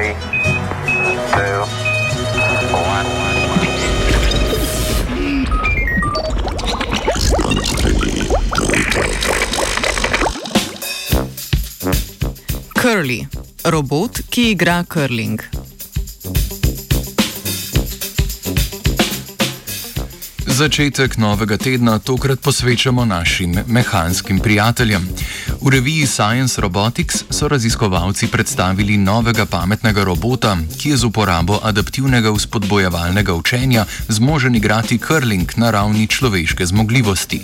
three, two, one. Curly, robot, ki igra curling. Začetek novega tedna tokrat posvečamo našim mehanskim prijateljem. V reviji Science Robotics so raziskovalci predstavili novega pametnega robota, ki je z uporabo adaptivnega vzpodbojevalnega učenja zmožen igrati curling na ravni človeške zmogljivosti.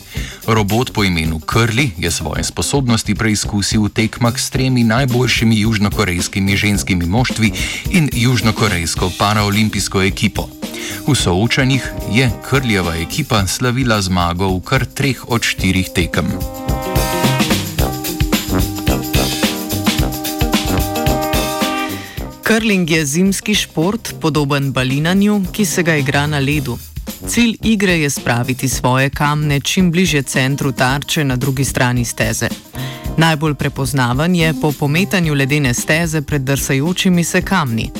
Robot po imenu Curly je svoje sposobnosti preizkusil v tekmah s tremi najboljšimi južnokorejskimi ženskimi moštvi in južnokorejsko paraolimpijsko ekipo. V soočanjih je Krljeva ekipa slavila zmago v kar treh od štirih tekem. Curling je zimski šport, podoben balinanju, ki se ga igra na ledu. Cilj igre je spraviti svoje kamne čim bliže centru tarče na drugi strani steze. Najbolj prepoznaven je po pometanju ledene steze pred drsajočimi se kamni.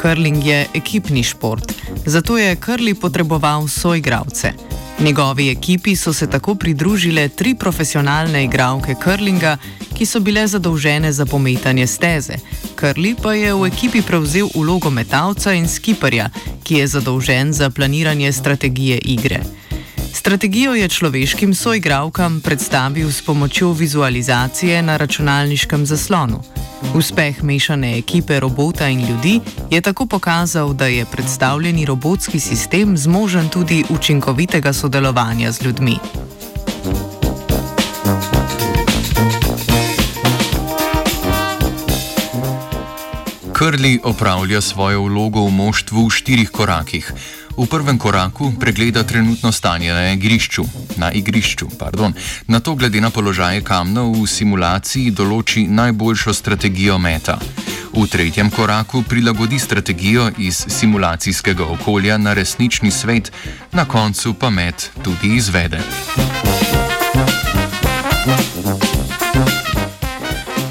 Curling je ekipni šport, zato je Curly potreboval soigravce. Njegovi ekipi so se tako pridružile tri profesionalne igralke curlinga, ki so bile zadolžene za pometanje steze. Curly pa je v ekipi prevzel ulogo metalca in skiperja, ki je zadolžen za planiranje strategije igre. Strategijo je človeškim soigravkam predstavil s pomočjo vizualizacije na računalniškem zaslonu. Uspeh mešane ekipe robota in ljudi je tako pokazal, da je predstavljeni robotski sistem zmožen tudi učinkovitega sodelovanja z ljudmi. Krli opravlja svojo vlogo v moštvu v štirih korakih. V prvem koraku pregleda trenutno stanje na igrišču, na, igrišču na to glede na položaje kamnov v simulaciji določi najboljšo strategijo meta. V tretjem koraku prilagodi strategijo iz simulacijskega okolja na resnični svet, na koncu pa met tudi izvede.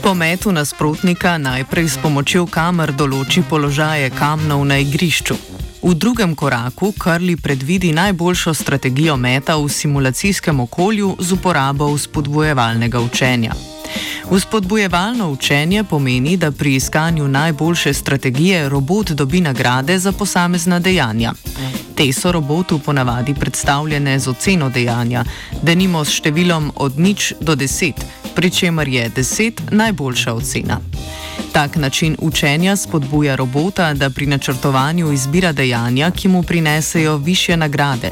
Po metu nasprotnika najprej s pomočjo kamer določi položaje kamnov na igrišču. V drugem koraku Karli predvidi najboljšo strategijo meta v simulacijskem okolju z uporabo spodbujevalnega učenja. Vzpodbujevalno učenje pomeni, da pri iskanju najboljše strategije robot dobi nagrade za posamezna dejanja. Te so robotu ponavadi predstavljene z oceno dejanja, da nimo s številom od nič do deset, pri čemer je deset najboljša ocena. Tak način učenja spodbuja robota, da pri načrtovanju izbira dejanja, ki mu prinesejo više nagrade.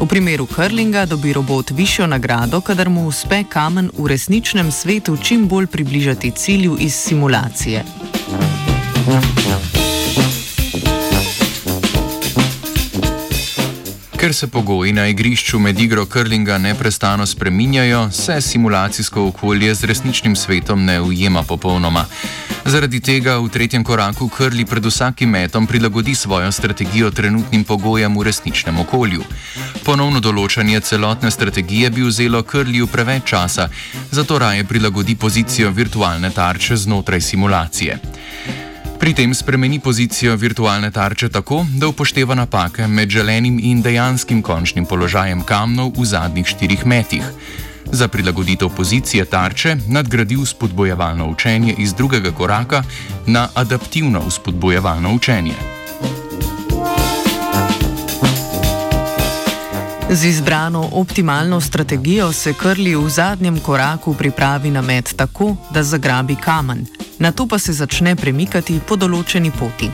V primeru curlinga dobi robot višjo nagrado, kadar mu uspe kamen v resničnem svetu čim bolj približati cilju iz simulacije. Ker se pogoji na igrišču med igro curlinga neprestano spreminjajo, se simulacijsko okolje z resničnim svetom ne ujema popolnoma. Zaradi tega v tretjem koraku Krli pred vsakim metom prilagodi svojo strategijo trenutnim pogojem v resničnem okolju. Ponovno določanje celotne strategije bi vzelo Krliju preveč časa, zato raje prilagodi pozicijo virtualne tarče znotraj simulacije. Pri tem spremeni pozicijo virtualne tarče tako, da upošteva napake med želenim in dejanskim končnim položajem kamnov v zadnjih štirih metih. Za prilagoditev pozicije tarče nadgradi spodbojevalno učenje iz drugega koraka na adaptivno spodbojevalno učenje. Z izbrano optimalno strategijo se krli v zadnjem koraku pripravi na met tako, da zagrabi kamen na to pa se začne premikati po določeni poti.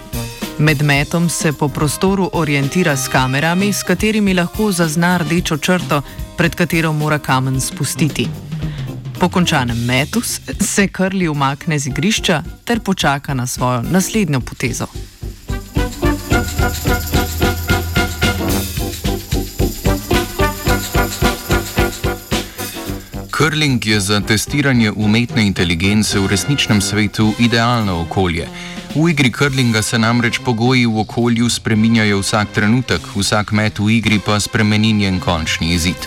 Med metom se po prostoru orientira s kamerami, s katerimi lahko zazna rdečo črto, pred katero mora kamen spustiti. Po končanem metu se krli umakne z igrišča ter počaka na svojo naslednjo potezo. Curling je za testiranje umetne inteligence v resničnem svetu idealno okolje. V igri curlinga se namreč pogoji v okolju spreminjajo vsak trenutek, vsak met v igri pa spremeni njen končni izid.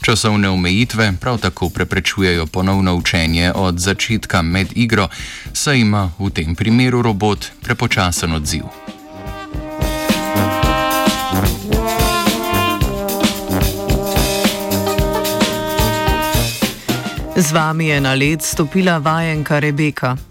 Časovne omejitve prav tako preprečujejo ponovno učenje od začetka med igro, saj ima v tem primeru robot prepočasen odziv. Z vami je na led stopila vajenka Rebeka.